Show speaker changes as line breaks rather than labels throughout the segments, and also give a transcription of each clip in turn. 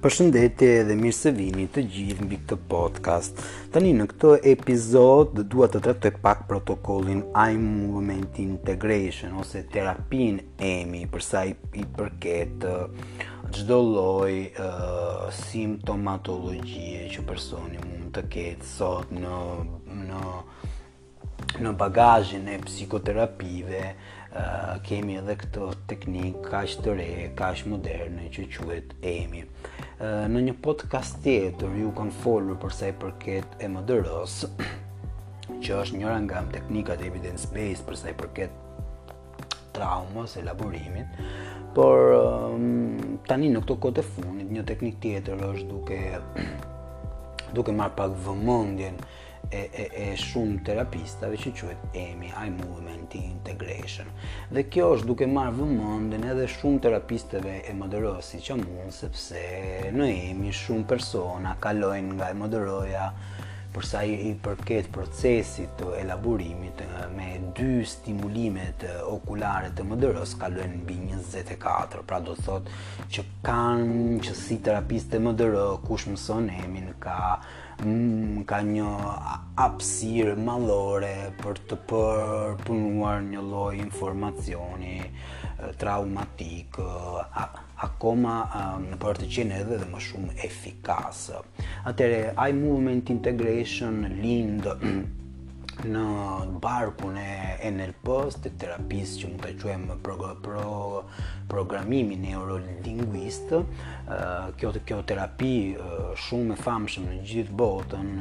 Përshëndetje dhe mirë se vini të gjithë mbi këtë podcast. Tani në këtë episod dua të trajtoj pak protokollin Eye Movement Integration ose terapinë EMI për sa i, i përket çdo lloj uh, simptomatologjie që personi mund të ketë sot në në në bagazhin e psikoterapive kemi edhe këtë teknikë kaq të re, kaq moderne që quhet EMI. Në një podcast tjetër ju kam folur përsa i përket EMDR-së, që është njëra nga teknikat e evidence based përsa i përket traumës, elaborimit, por tani në këto kohët e fundit një teknikë tjetër është duke duke marrë pak vëmendjen e, e, e shumë terapistave që quhet EMI, Eye Movement Integration. Dhe kjo është duke marrë vëmendjen e dhe shumë terapistëve EMDR siç e përmenda, sepse në EMI shumë persona kalojnë nga EMDR-ja përsa i, i përket procesit të elaborimit me dy stimulimet okulare të EMDR-së kalojnë mbi 24 pra do të thotë që kanë që si terapistë EMDR kush mëson EMI-n ka ka një hapësirë madhore për të përpunuar një lloj informacioni traumatik akoma për të qenë edhe dhe më shumë efikasë. Atëherë, Eye Movement Integration lind në barkun e NLP-së, të terapisë që mund ta quajmë pro, pro, programimi neurolinguist, kjo, kjo terapi shumë e famshme në gjithë botën,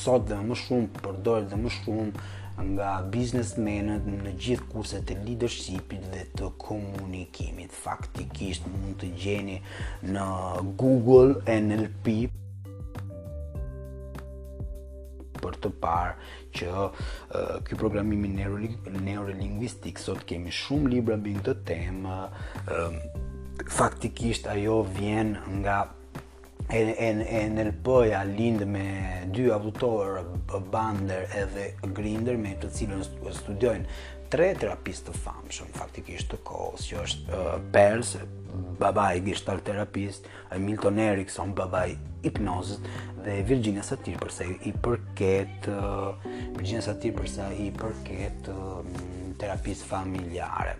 sot dhe më shumë përdoret dhe më shumë nga biznesmenët në gjithë kurset e leadershipit dhe të komunikimit. Faktikisht mund të gjeni në Google NLP për të parë që uh, ky programimi neurolingvistik sot kemi shumë libra mbi këtë temë. Uh, faktikisht ajo vjen nga NLP-ja lind me dy autorë, Bandler edhe Grinder, me të cilën studiojnë tre terapistë të famshëm faktikisht të kohës, që është uh, Perls, babai i gestalt terapisë, Milton Erickson, babai i hipnozës dhe Virginia Satir për sa i përket uh, Virginia Satir për sa i përket uh, terapisë familjare.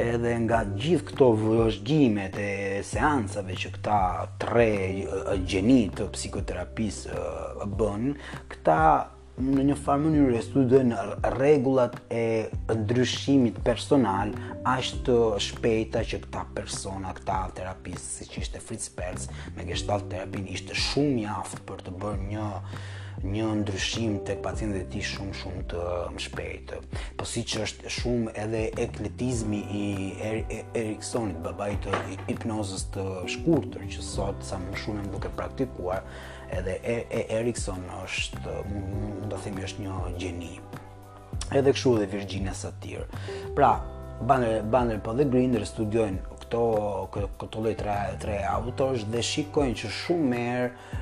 Edhe nga gjithë këto vëzhgimet e seancave që këta tre uh, gjeni të psikoterapisë uh, bënin, këta në një farë mënyrë studojnë rregullat e ndryshimit personal aq të shpejta që këta persona, këta terapistë siç ishte Fritz Perls me gestalt terapinë ishte shumë i aftë për të bërë një një ndryshim tek pacientët e tij shumë shumë të shpejtë. Po siç është shumë edhe eklektizmi i er-, e, Eriksonit, babait të hipnozës të shkurtër që sot sa më shumë duke praktikuar, Edhe e, e Erickson është, mund të themi, është një gjeni. Edhe kështu edhe Virginia Satir. Pra, Bandler, Bandler po dhe Grinder studiojnë këto, këto lloj tre, tre autorësh dhe shikojnë që shumë merë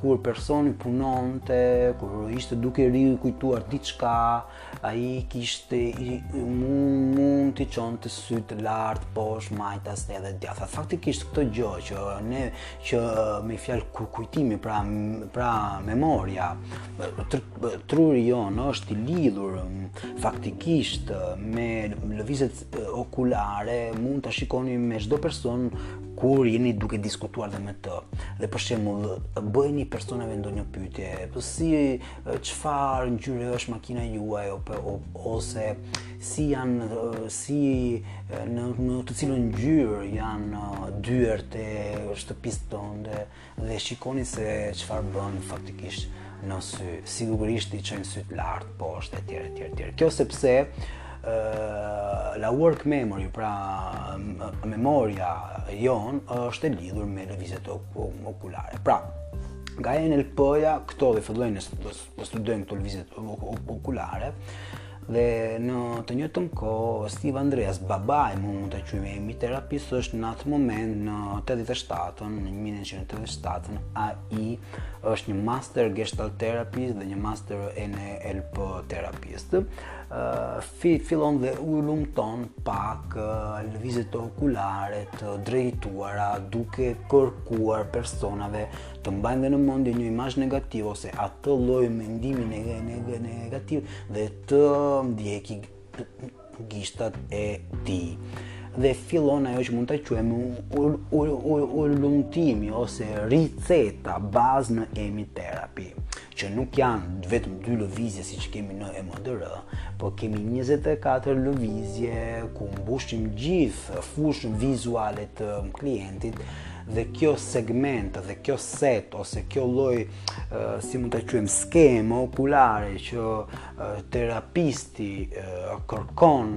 kur personi punonte, kur ishte duke rikujtuar diçka, Ai kishte i mund, mund t'i çonte sytë lart, poshtë, majtas edhe djathtas. Faktikisht këto gjë që ne, që me fjalë kujtimi, pra, pra memoria, tr, truri jonë është i lidhur faktikisht me lëvizjet okulare, mund ta shikoni me çdo person kur jeni duke diskutuar dhe me të. Dhe për shembull, bëjeni personave ndonjë pyetje, po si çfarë ngjyre është makina juaj ose ose si janë si në në të cilën ngjyrë janë dyert e shtëpisë tënde dhe shikoni se çfarë bën faktikisht në sy. Sigurisht i çojnë sytë lart, poshtë etj etj etj. Kjo sepse la work memory, pra memoria jonë është e lidhur me lëvizjet okulare. Pra, nga NLP-ja, këto dhe fillojnë të studiojnë këto lëvizjet okulare, dhe në të njëjtën kohë, Steve Andreas, babai, mund ta quajmë, EMI terapisë, është në atë moment në 87-ën, në 1987-ën, ai është një master gestalt terapist dhe një master NLP terapist. fillon dhe hulumton pak lëvizjet okulare të drejtuara duke kërkuar personave të mbajnë dhe në mendje një imazh negativ ose atë lloj mendimi negativ dhe të ndjekin gishtat e tij dhe fillon ajo që mund ta quajmë hulumtimi ose riceta bazë në EMI terapi. që nuk janë vetëm dy lëvizje siç kemi në EMDR, por kemi 24 lëvizje ku mbushim gjithë fushën vizuale të klientit dhe kjo segment dhe kjo set ose kjo lloj si mund ta quajmë skemë okulare që terapisti kërkon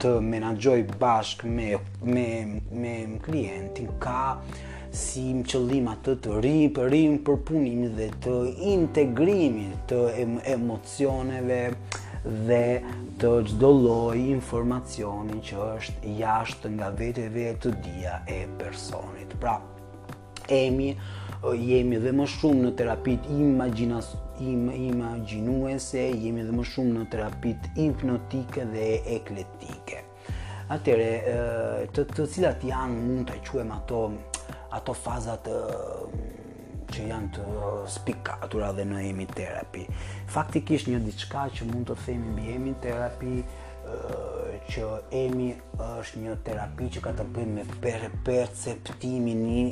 të menaxhojë bashkë me me me klientin ka si im qëllim atë të ripër ripërpunimit dhe të integrimit të em emocioneve dhe të çdo lloj informacioni që është jashtë nga vetë vetëdija e personit. Pra, emi, jemi dhe më shumë në terapitë imagjinas, im, imagjinuese, jemi dhe më shumë në terapitë hipnotike dhe eklektike. Atëherë, të, të cilat janë mund t'i quajmë ato, ato fazat që janë të spikatura dhe në emi terapi. Faktikisht një diçka që mund të themi mbi emi terapi, që emi është një terapi që ka të bëjë me per perceptimin in,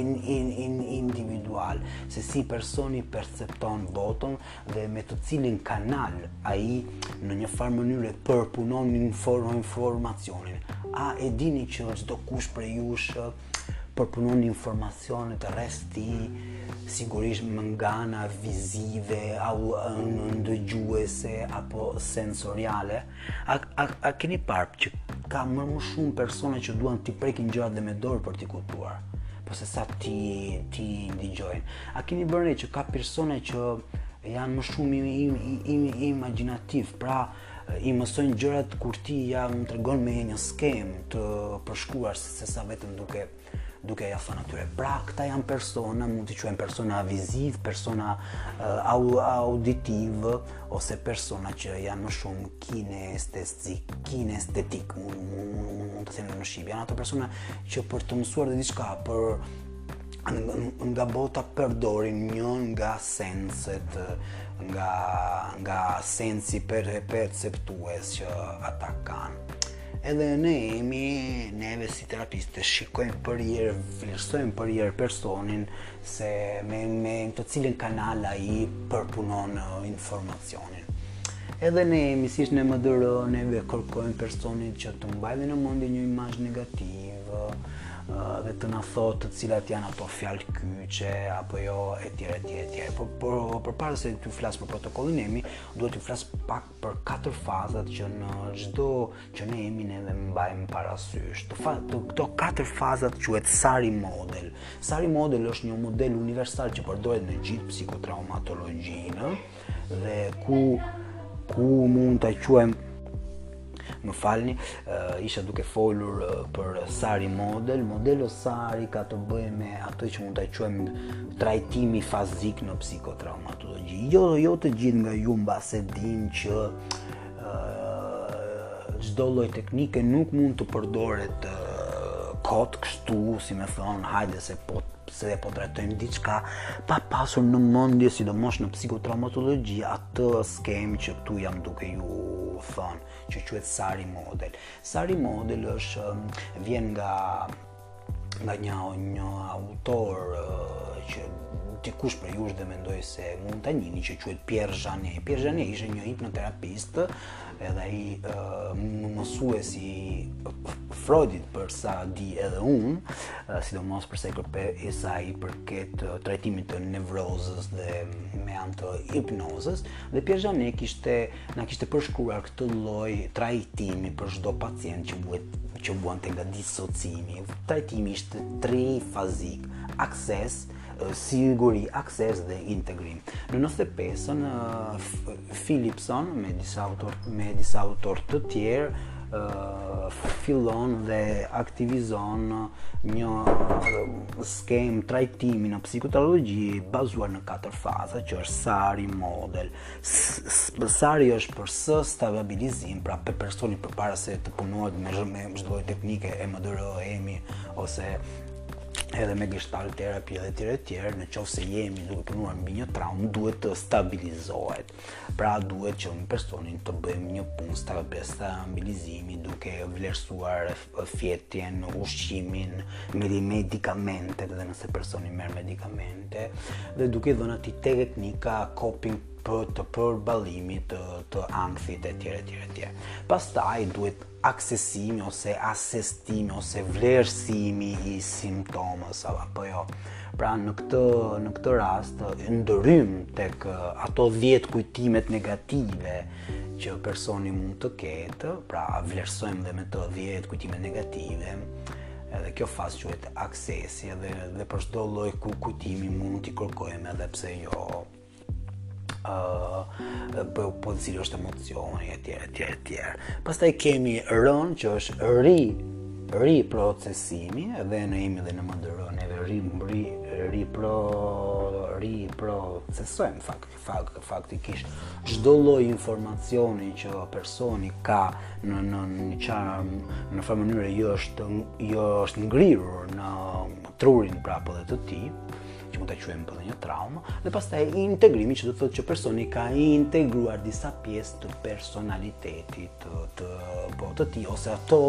in, in, in individual, se si personi percepton botën, dhe me të cilin kanal ai në një farë mënyre përpunon inform informacionin. A e dini që çdokush prej jush përpunon informacionet rreth tij, sigurisht mm nga ana vizive, au dëgjuese apo sensoriale? A, a, a keni parë që ka më më shumë persona që duan t'i prekin gjërat dhe me dorë për t'i kuptuar? Po se sa t'i t'i ndigjojnë. A keni vërë re që ka persona që janë më shumë im, im, im, im imagjinativë, pra i mësojnë gjërat kur ti jua tregon me një skemë të përshkruar se sa vetëm duke duke ja thënë atyre, pra këta janë persona, mund t'i quajmë persona vizivë, persona uh, auditivë, ose persona që janë më shumë kinestezikë, kinestetikë, mund, mund, mund të themi në shqip, janë ata persona që për të mësuar dhe diçka, për nga bota përdorin një nga senset nga nga sensi per perceptues që ata kanë Edhe në emi neve si terapistë shikojmë përherë, vlerësojmë përherë personin se me, me të cilin kanal ai përpunon uh, informacionin. Edhe në emi siç në EMDR, neve i kërkojmë personit që të mbajë në mendje një imazh negativ, dhe të na thotë të cilat janë ato fjalë kyçe apo jo etj etj etj. Por por përpara se të flas për protokollin emi, duhet të flas pak për katër fazat që në çdo që në emi neve mbajmë parasysh. Të fa, të, këto katër fazat quhet Sari model. Sari model është një model universal që përdoret në gjithë psikotraumatologjinë dhe ku ku mund ta quajmë më falni, uh, isha duke folur uh, për Sari model. Modeli Sari ka të bëjë me atë që mund ta quajmë trajtimi fazik në psikotrauma Jo, jo të gjithë nga ju mbase e dinë që çdo lloj teknike nuk mund të përdoret kot kështu, si me thënë, hajde se po se dhe po drejtojmë diçka pa pasur në mendje sidomos në psikotraumatologji atë skemë që këtu jam duke ju thënë që quhet SARI model SARI model është vjen nga nga një, një autor që dikush prej jush dhe mendoj se mund ta njihni që quhet Pierre Janet. Pierre Janet ishte një hipnoterapist edhe ai mësuesi i Freudit për sa di edhe unë, sidomos për sa i për sa i përket trajtimit të nevrozës dhe me anë të hipnozës, dhe Pierre Janet kishte Na kishte përshkruar këtë lloj trajtimi për çdo pacient që vuhet që vuante nga disocimi. Trajtimi ishte tri fazik, akses, siguri, akses dhe integrim. Në 95-ën Philipson me disa autorë me disa autorë të tjerë fillon dhe aktivizon një skemë trajtimi në psikotraumatologji bazuar në katër faza që është SARI model SARI është për S stabilizim, pra për personi përpara se të punohet me çdo me çdo lloj teknike, EMDR EMI, ose edhe me gestalt terapi e tjera e tjera, në qoftë se jemi duke punuar mbi një traumë, duhet të stabilizohet. Pra duhet që me personin të bëjmë një punë stabilizimi duke vlerësuar fjetjen, ushqimin, merr medikamentet dhe nëse personi merr medikamente dhe duke i dhënë atij te teknika coping për të përballimit të, të ankthit e tjera e tjera e tjera. Pastaj duhet aksesimi ose asesimi ose vlerësimi i simptomës apo po jo. Pra në këtë në këtë rast ne hyjmë tek ato 10 kujtimet negative që personi mund të ketë, pra vlerësojmë domethënë 10 kujtime negative, edhe kjo fazë quhet aksesi edhe dhe për çdo lloj ku kujtimi mund t'i kërkojmë edhe pse jo ë uh, po po cili është emocioni etj etj etj. Pastaj kemi R-në që është ri ri procesimi edhe në EMI dhe në EMDR-në edhe ri ri ri pro ri procesojmë fakt Fakt, faktikisht, çdo lloj informacioni që personi ka në në një farë në farë mënyre jo është jo është ngrirur në trurin prapë dhe të tij, që mund ta quajmë po dhe një traumë, dhe pastaj integrimi që do të thotë që personi ka integruar disa pjesë të personalitetit të të po të tij ose ato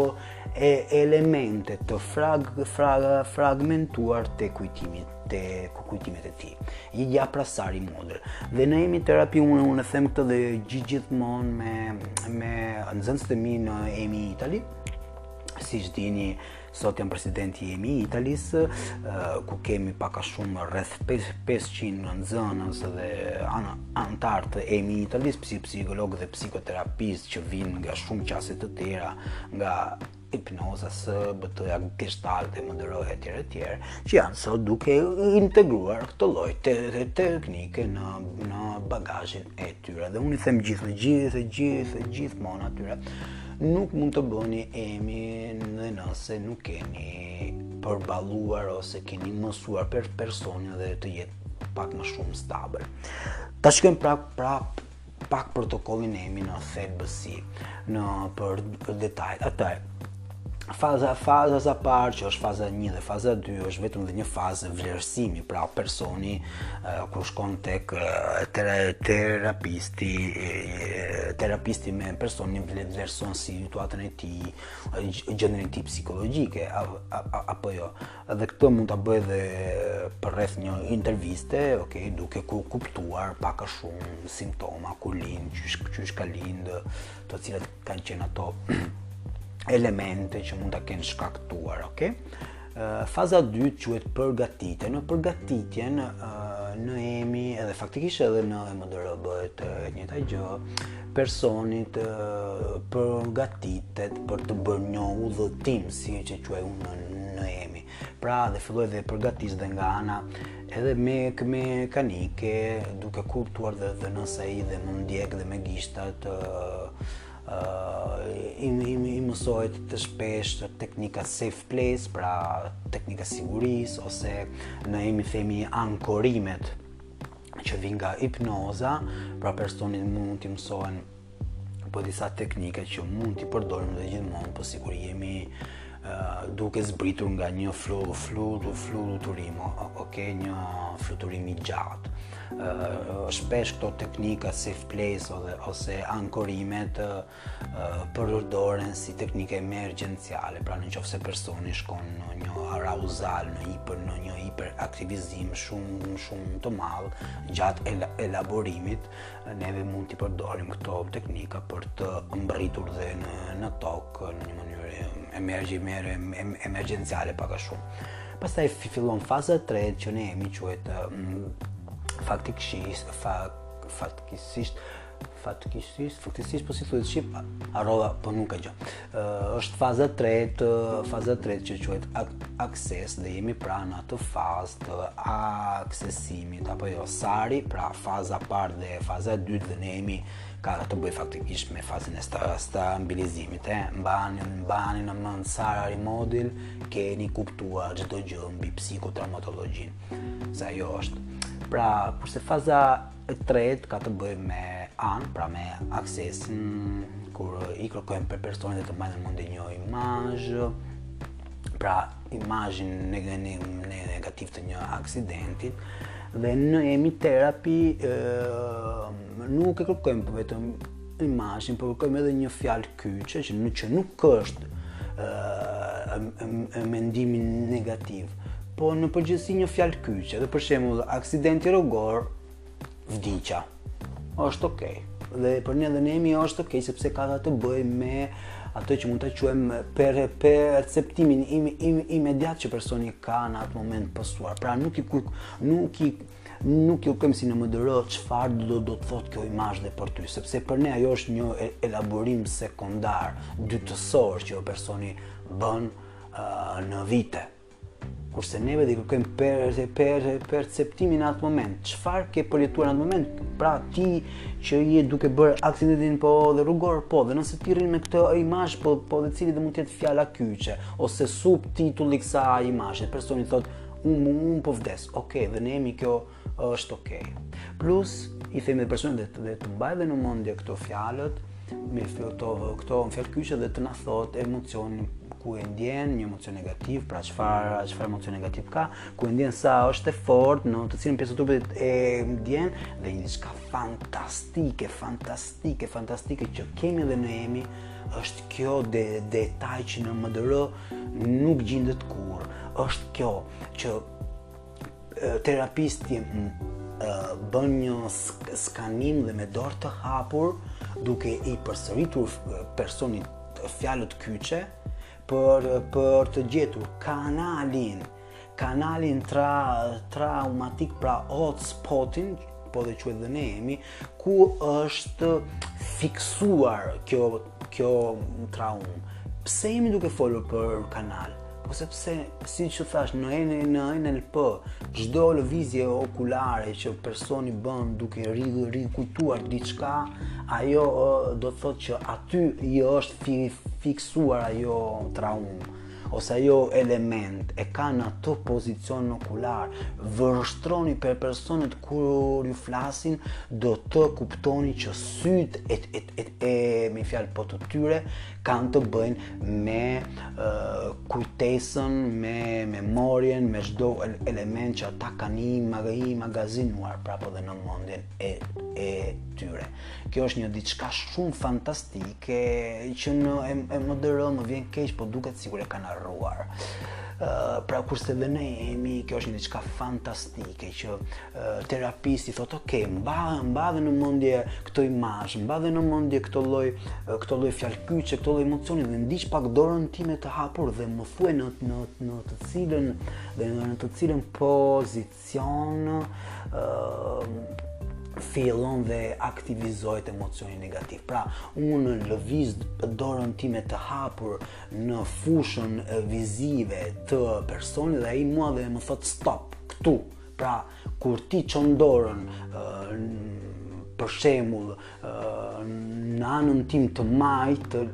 e elemente të frag, frag, fragmentuara të kujtimit te kujtimet e tij. I gjithë ai prap sa ai mundet. Dhe në emi terapi unë, unë e them këtë dhe gjithë gjithmonë me, me nxënësit e mi në emi Itali, siç e dini, sot jam presidenti i emi Italisë, ku kemi pak a shumë rreth 500 në nxënës dhe anë, anëtarë të emi Italisë, psi psikologë dhe psikoterapistë që vijnë nga shumë qasje të tjera, nga hipnoza, CBT, gestalt dhe EMDR e tjera tjera, që janë sot duke integruar këtë lloj të, të, të teknike në, në bagazhin e tyre. Dhe unë i them gjithë, gjithë, gjithë, gjithmonë atyre, nuk mund të bëni emi në nëse nuk keni përballuar ose keni mësuar personin dhe të jetë pak më shumë stabël. Ta shikojmë pra pra pak protokollin emi në thellësi, në për, për detajet. Atëherë faza faza e parë që është faza 1 dhe faza 2 është vetëm dhe një fazë vlerësimi pra personi uh, kur shkon tek uh, terapisti uh, terapisti me personin vlerëson si situatën e tij gjendjen e tij psikologjike apo jo Dhe këtë mund ta bëjë edhe përreth një interviste, ok, duke ku kuptuar pak a shumë simptoma kur lind, qysh qysh ka lind, të cilat kanë qenë ato elemente që mund ta kenë shkaktuar, ok? Faza 2 quhet përgatitje. Në përgatitjen në EMI edhe faktikisht edhe në EMDR bëhet e njëjta gjë. personi përgatitet për të bërë një udhëtim, siç e quaj unë në emi. Pra dhe filloj dhe përgatis dhe nga ana edhe me me mekanike, duke kuptuar dhe dhe nëse ai dhe më ndjek dhe me gishtat, i, i, i mësohet shpesh teknika safe place, pra teknika e sigurisë, ose në emi themi ankorimet, që vijnë nga hipnoza, pra personit mund t'i mësohen po disa teknika që mund t'i përdorim dhe gjithmonë, po sikur jemi uh, duke zbritur nga një flu, flu, flu, fluturim, ok, një fluturim i gjatë. Uh, shpesh këto teknika safe place ose ankorimet uh, përdoren si teknika emergjenciale, pra në qoftë se personi shkon në një arousal, në hiper, në një hiperaktivizim shumë, shumë të madh, gjatë elaborimit, neve mund t'i përdorim këto teknika për të mbritur dhe në, në tokë, në një mënyrë emergjenciale pak a shumë. Pastaj fillon faza 3 që në emi quhet mm, faktikisht faktikisht fatkeqësisht, fatkeqësisht po si thuhet shqip, harrova po nuk ka gjë. Ë është faza 3, faza 3 që quhet akses dhe jemi pra në atë fazë të aksesimit apo jo SARI, pra faza e parë dhe faza e dytë dhe në EMI ka të bëjë faktikisht me fazën e stabilizimit, e mbani mbani në mend SARI model keni kuptuar çdo gjë mbi psikotraumatologjinë. Sa ajo është. Pra, kurse faza E tretë ka të bëjë me A-në, pra me aksesin kur i kërkojmë per personit të mbajë në mendje një imazh, pra imazhin negativ ne negativ të një aksidentit dhe në EMI terapi nuk e kërkojmë vetëm imazhin, por kërkojmë edhe një fjalë kyçe që në që nuk është ë mendimin negativ, po në përgjithësi një fjalë kyçe, dhe për shembull aksidenti rrugor vdiqa. Është okay. Dhe për ne dhe në EMI është okay sepse ka të bëjë me atë që mund ta quajmë per perceptimin im, im, imediat që personi ka në atë moment pësuar. Pra nuk i nuk i Nuk i kërkojmë si në EMDR çfarë do, do të thotë kjo imazh dhe për ty, sepse për ne ajo është një elaborim sekondar, dytësor që o personi bën uh, në vite. Kurse neve dhe i kërkojmë per, per, perceptimin në atë moment, çfarë ke përjetuar në atë moment, pra ti që je duke bërë aksidentin po dhe rrugor po dhe nëse ti rrin me këtë imazh po po dhe cili dhe mund të jetë fjala kyçe ose subtitulli i kësaj imazhi personi thotë unë un, po vdes ok, dhe në EMI kjo është ok. Plus, i themi dhe personit dhe të, dhe të mbajë dhe në mendje këto fjalët, me fjoto këto në fjalë kyçe dhe të na thotë emocionin ku e ndjen një emocion negativ, pra çfarë çfarë emocion negativ ka, ku e ndjen sa është e fortë, në të cilën pjesë të trupit e ndjen dhe një diçka fantastike, fantastike, fantastike që kemi dhe në EMI është kjo de, detaj që në EMDR nuk gjindet kurrë, është kjo që terapisti bën një skanim dhe me dorë të hapur duke i përsëritur personit fjalët kyçe për për të gjetur kanalin kanalin tra traumatik pra hotspotin po dhe quhet dhe në EMI Ku është fiksuar kjo kjo traumë? Pse jemi duke folur për kanal? Po sepse siç thashë në NLP, çdo lëvizje okulare që personi bën duke ri ri kujtuar diçka, ajo do të thotë që aty i është fi, fiksuar ajo traumë. ose ajo element e ka në atë pozicion okular, vështroni personat kur ju flasin, do të kuptoni që sytë e, e, e, e me fjalë po të tyre kanë të bëjnë me e, kujtesën, me memorien, me çdo element që ata kanë i magazinuar prapë dhe në mendjen e, e tyre. Kjo është një diçka shumë fantastike që në EMDR më vjen keq, po duket sikur e kanë harruar. Uh, pra kurse dhe në EMI, kjo është një diçka fantastike që uh, terapisti thotë, "Ok, mba mbaje në mendje këtë imazh, mbaje në mendje këtë lloj uh, këtë lloj fjalë kyçe, këtë lloj emocioni dhe ndiq pak dorën time të hapur dhe më thuaj në në në të cilën dhe në të cilën pozit pozicion fillon dhe aktivizohet emocioni negativ. Pra, unë lëviz dorën time të hapur në fushën vizive të personit dhe ai mua dhe më thotë stop këtu. Pra, kur ti çon dorën për shembull në anën time të majtë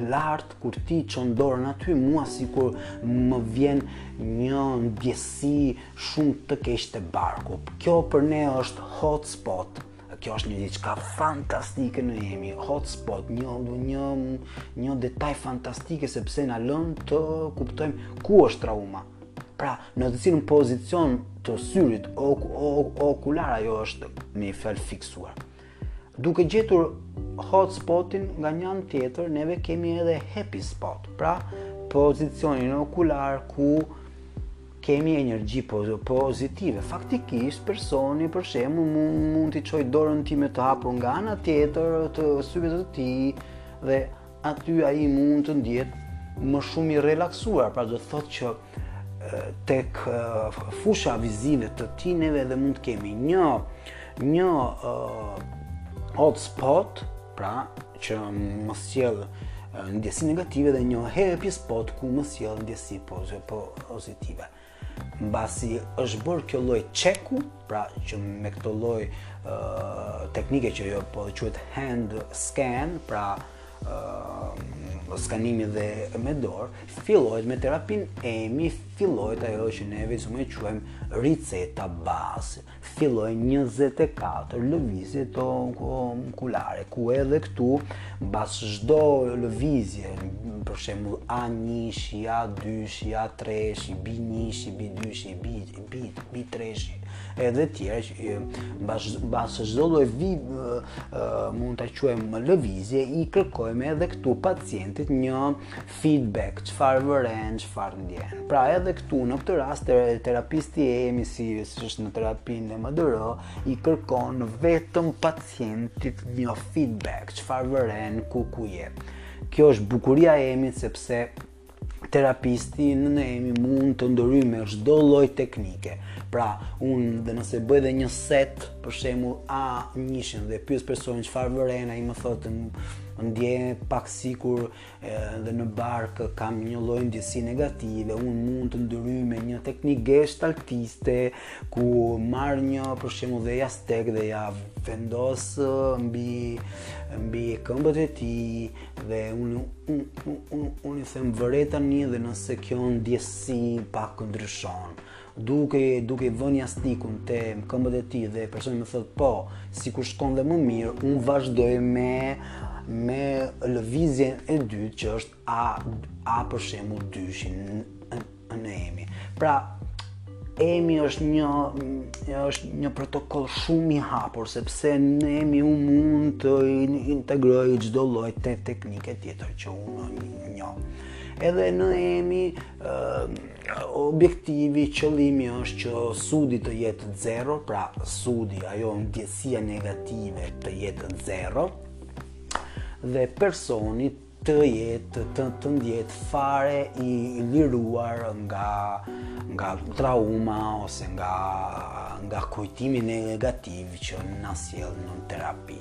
lart kur ti çon dorën aty mua sikur më vjen një ndjesi shumë e keqe te barku. Kjo për ne është hotspot. Kjo është një diçka fantastike në EMI hotspot, një një një detaj fantastike sepse na lën të kuptojmë ku është trauma. Pra, në të cilin pozicion të syrit o, o, o, okular ajo është me fjalë fiksuar. Duke gjetur hot spotin nga një anë tjetër, neve kemi edhe happy spot, pra pozicionin okular ku kemi energji po-, pozitive. Faktikisht, personi për shembull mund t'i çoj dorën time të hapur nga ana tjetër të syve të tij dhe aty ai mund të ndihet më shumë i relaksuar, pra do të thotë që tek fusha vizive të tij neve dhe mund të kemi një një uh, hotspot, pra që më sjell ndjesi negative dhe një happy spot ku më sjell ndjesi pozitive. mbasi është bërë kjo lloj çeku, pra që me këtë lloj teknike që ajo po quhet hand scan, pra uh, skanimi dhe me dorë, fillohet me terapinë EMI, fillohet ajo që neve e quajmë riceta bazë. fillojnë njëzet e katër lëvizje okulare, ku edhe këtu mbas çdo lëvizje, për shembull A1, A2, A3, B1, B2, B, B, B3, edhe tjerë, mbas mbas çdo lëvi- mund ta quajmë lëvizje i kërkojmë edhe këtu pacientit një feedback, çfarë vëren, çfarë ndjen. Pra edhe këtu në këtë rast terapisti e emi siç është në terapinë EMDR i kërkon vetëm pacientit një feedback, çfarë vëren, ku ku je. Kjo është bukuria e emi sepse terapisti në në emi mund të ndërhyjë me çdo lloj teknike. Pra, unë dhe nëse bëj dhe një set, për shembull A njëshin dhe pyes personin çfarë vëren, ai më thotë unë ndjej pak sikur Edhe në bark kam një lloj ndjesie negative, unë mund të ndërhyj me një teknikë gestaltiste, ku marr një për shembull dhe jastëk dhe ia vendos mbi, mbi këmbët e tij dhe unë un, un, un, un, i them vëre tani dhe nëse kjo ndjesi pak ndryshon. Duke duke i vënë jastikun te këmbët e tij dhe personi më thotë po, sikur shkon dhe më mirë, unë vazhdoj me me lëvizjen e dytë që është a a për shembull dyshin në emi. Pra emi është një është një protokoll shumë i hapur sepse në emi unë mund të integroj çdo lloj te teknike tjetër që unë njoh. Edhe në emi ë Objektivi, qëllimi është që sudi të jetë zero, pra sudi, ajo ndjesia negative të jetë zero, dhe personi të jetë të të ndjehet fare i liruar nga nga trauma ose nga nga kujtimi negativ që na sjell në terapi.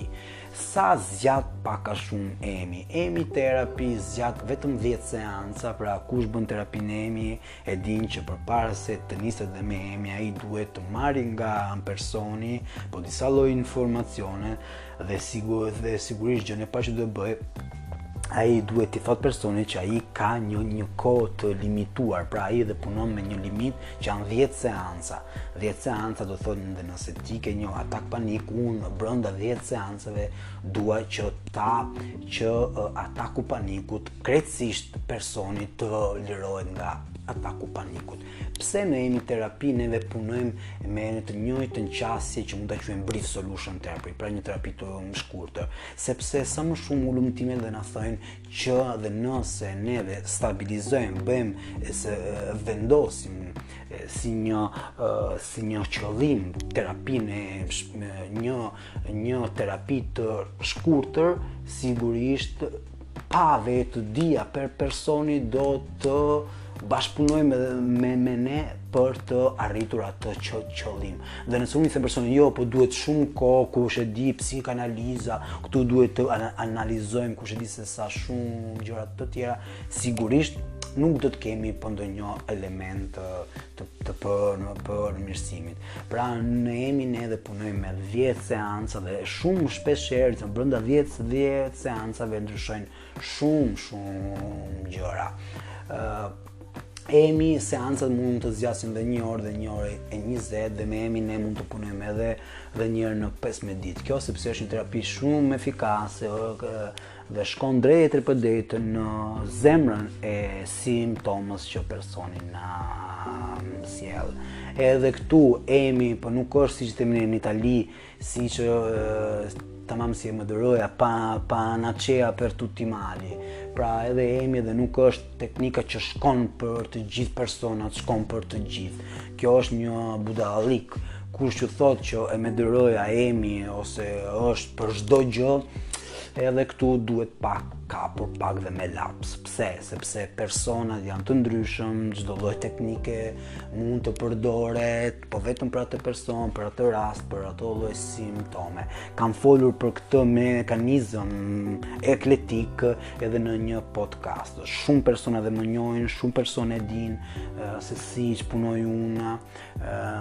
Sa zgjat pak a shumë emi? Emi terapi zgjat vetëm 10 seanca, pra kush bën terapinë emi e din që përpara se të niset dhe me emi, ai duhet të marri nga personi, po disa lloj informacione dhe, sigur, dhe sigurisht gjënë e parë që duhet bëjë, ai duhet t'i thotë personit që ai ka një, një kohë të limituar, pra ai dhe punon me një limit që janë 10 seanca. 10 seanca do thotë dhe nëse ti ke një atak panik, unë brënda 10 seancave dua që ta që ataku i panikut krejtësisht personi të lirohet nga ataku i panikut. Pse në emi terapi neve punojmë me në të njëjtën qasje që mund ta quajmë brief solution therapy, pra një terapi të më shkurtër, sepse sa më shumë hulumtime dhe na thonë që dhe nëse neve stabilizojmë, bëjmë se vendosim si një si një qëllim terapinë një një terapi të shkurtër, sigurisht pavetëdija për personi do të bashkëpunojmë me me ne për të arritur atë qëllim. Dhe nëse unë i them personit, jo, po duhet shumë kohë, kush e di psikanaliza, këtu duhet të analizojmë kush e di se sa shumë gjëra të tjera, sigurisht nuk do të kemi po ndonjë element të të, të përmirësimit. Pra në EMI ne dhe punojmë me 10 seanca dhe shumë shpesh herë brenda 10 10 seancave ndryshojnë shumë shumë gjëra. ë Emi seancat mund të zgjasin dhe 1 orë dhe 1 orë e 20 dhe me Emi ne mund të punojmë edhe dhe një herë në 15 ditë. Kjo sepse është një terapi shumë efikase dhe shkon drejtpërdrejt në zemrën e simptomës që personi na sjell. Edhe këtu Emi, po nuk është siç themi në Itali, Siç tamam si EMDR-ja, pa, panacea per tutti mali. Pra edhe emi dhe nuk është teknika që shkon për të gjithë personat, shkon për të gjithë. Kjo është një budalik, kush që thotë që EMDR-ja emi ose është për çdo gjë, edhe këtu duhet pak kapur pak dhe me laps. Pse? Sepse personat janë të ndryshëm, çdo lloj teknike mund të përdoret, po vetëm për atë person, për atë rast, për ato lloj simptome. Kam folur për këtë mekanizëm ekletik edhe në një podcast. Shumë persona dhe më njohin, shumë persona e dinë se siç punoj unë,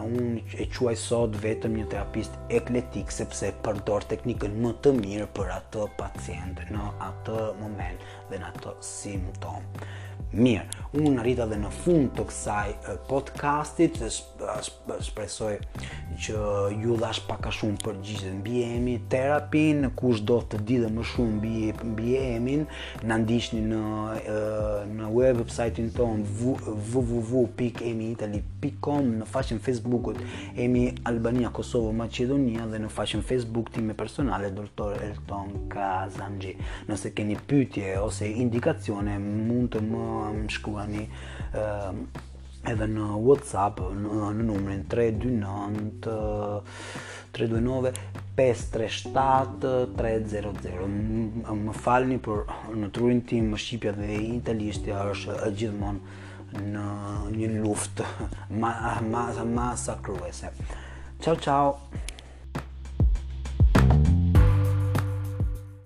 unë e quaj sot vetëm një terapist ekletik, sepse përdor teknikën më të mirë për atë pacient në atë moment. dhe në atë simptomë. Mirë, unë arrita dhe në fund të kësaj podcastit, shpresoj që ju dhashë pak a shumë përgjigjen mbi EMI terapinë, kush do të di dhe më shumë mbi EMI-n, na ndiqni në, në website-in tonë www.emiitaly.com, në faqen Facebookut Emi Albania Kosovo Macedonia dhe në faqen Facebook time personale, Dr. Ton Kazanxhi. Nëse keni pytje ose indikacione, mund të më shkruani uh, edhe në WhatsApp në, në numrin 329 329 537 300 më falni por në trurin tim shqipja dhe italishtja është gjithmonë në një luftë ma, ma, masakruese. Ciao ciao.